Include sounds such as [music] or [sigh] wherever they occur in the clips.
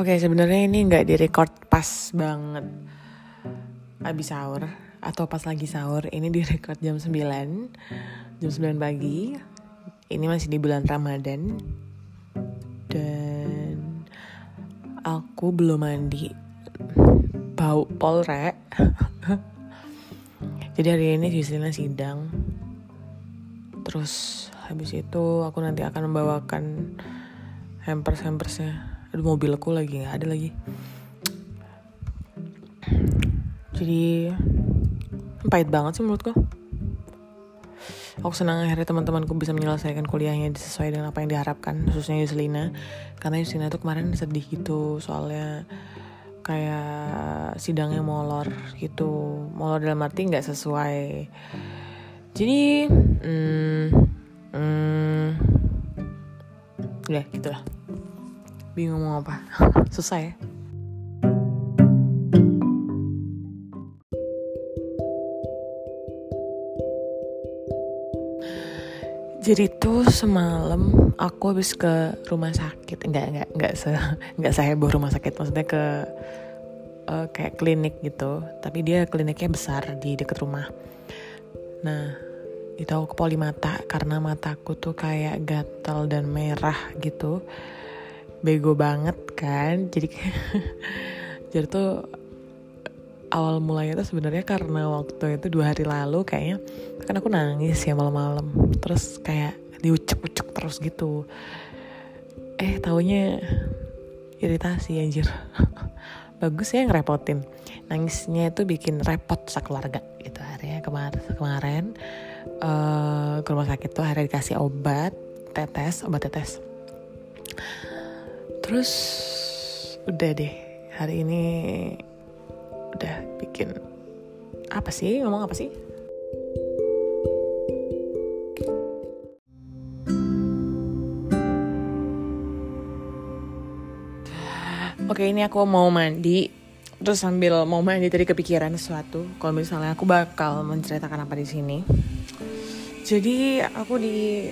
Oke, sebenarnya ini nggak direcord pas banget abis sahur atau pas lagi sahur. Ini direcord jam 9, jam 9 pagi. Ini masih di bulan Ramadan. Dan aku belum mandi. Bau polre. [laughs] Jadi hari ini Yuslina sidang. Terus habis itu aku nanti akan membawakan hampers-hampersnya aduh mobilku lagi nggak ada lagi. Jadi pahit banget sih menurutku aku senang akhirnya teman-temanku bisa menyelesaikan kuliahnya sesuai dengan apa yang diharapkan khususnya Yuslina karena Yuslina tuh kemarin sedih gitu soalnya kayak sidangnya molor gitu. Molor dalam arti nggak sesuai. Jadi hmm, hmm, udah gitulah bingung mau apa. [laughs] Susah ya. Jadi tuh semalam aku habis ke rumah sakit, enggak enggak enggak se [laughs] enggak seheboh rumah sakit, maksudnya ke uh, kayak klinik gitu. Tapi dia kliniknya besar di dekat rumah. Nah itu aku ke polimata karena mataku tuh kayak gatal dan merah gitu bego banget kan. Jadi [laughs] jadi tuh awal mulanya tuh sebenarnya karena waktu itu dua hari lalu kayaknya kan aku nangis ya malam-malam. Terus kayak diucek-ucek terus gitu. Eh taunya iritasi anjir. [laughs] Bagus ya ngerepotin. Nangisnya itu bikin repot sekeluarga gitu akhirnya. Kemarin kemarin uh, ke rumah sakit tuh akhirnya dikasih obat tetes obat tetes terus udah deh hari ini udah bikin apa sih? Ngomong apa sih? Oke ini aku mau mandi. Terus sambil mau mandi tadi kepikiran sesuatu. Kalau misalnya aku bakal menceritakan apa di sini. Jadi aku di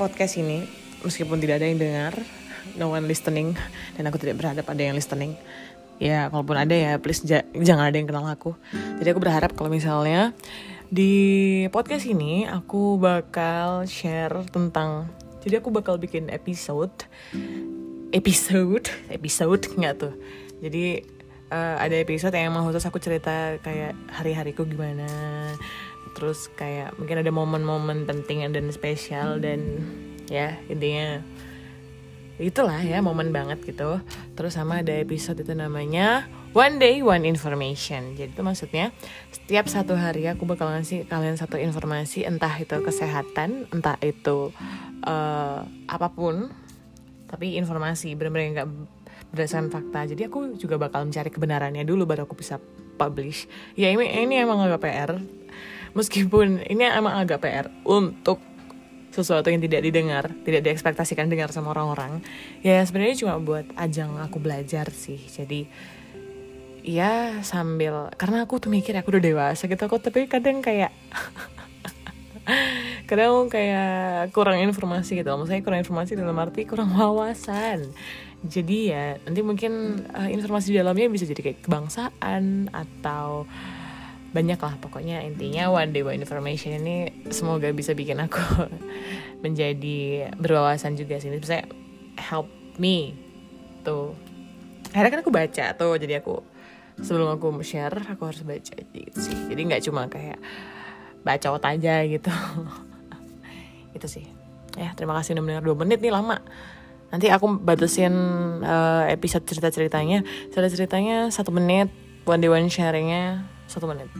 podcast ini Meskipun tidak ada yang dengar no one listening dan aku tidak berharap ada yang listening. Ya kalaupun ada ya please jangan ada yang kenal aku. Jadi aku berharap kalau misalnya di podcast ini aku bakal share tentang jadi aku bakal bikin episode episode episode nggak tuh. Jadi uh, ada episode yang emang khusus aku cerita kayak hari-hariku gimana terus kayak mungkin ada momen-momen penting dan spesial dan ya intinya itulah ya momen banget gitu. Terus sama ada episode itu namanya one day one information. Jadi itu maksudnya setiap satu hari aku bakal ngasih kalian satu informasi entah itu kesehatan entah itu uh, apa pun. Tapi informasi benar-benar nggak berdasarkan fakta. Jadi aku juga bakal mencari kebenarannya dulu baru aku bisa publish. Ya ini ini emang agak PR meskipun ini emang agak PR untuk sesuatu yang tidak didengar, tidak diekspektasikan dengar sama orang-orang, ya sebenarnya cuma buat ajang aku belajar sih. Jadi ya sambil karena aku tuh mikir aku udah dewasa gitu aku tapi kadang kayak [laughs] kadang kayak kurang informasi gitu. Maksudnya kurang informasi dalam arti kurang [laughs] wawasan. Jadi ya nanti mungkin uh, informasi di dalamnya bisa jadi kayak kebangsaan atau banyak lah pokoknya intinya one day one information ini semoga bisa bikin aku [laughs] menjadi berwawasan juga sih. Bisa help me tuh akhirnya kan aku baca tuh jadi aku sebelum aku share aku harus baca gitu sih. Jadi nggak cuma kayak baca ot aja gitu. [laughs] Itu sih. Ya terima kasih udah mendengar dua menit nih lama. Nanti aku batasin uh, episode cerita ceritanya cerita ceritanya satu menit one day one sharingnya satu menit.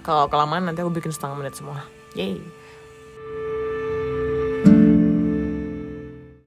Kalau kelamaan nanti aku bikin setengah menit semua. Yay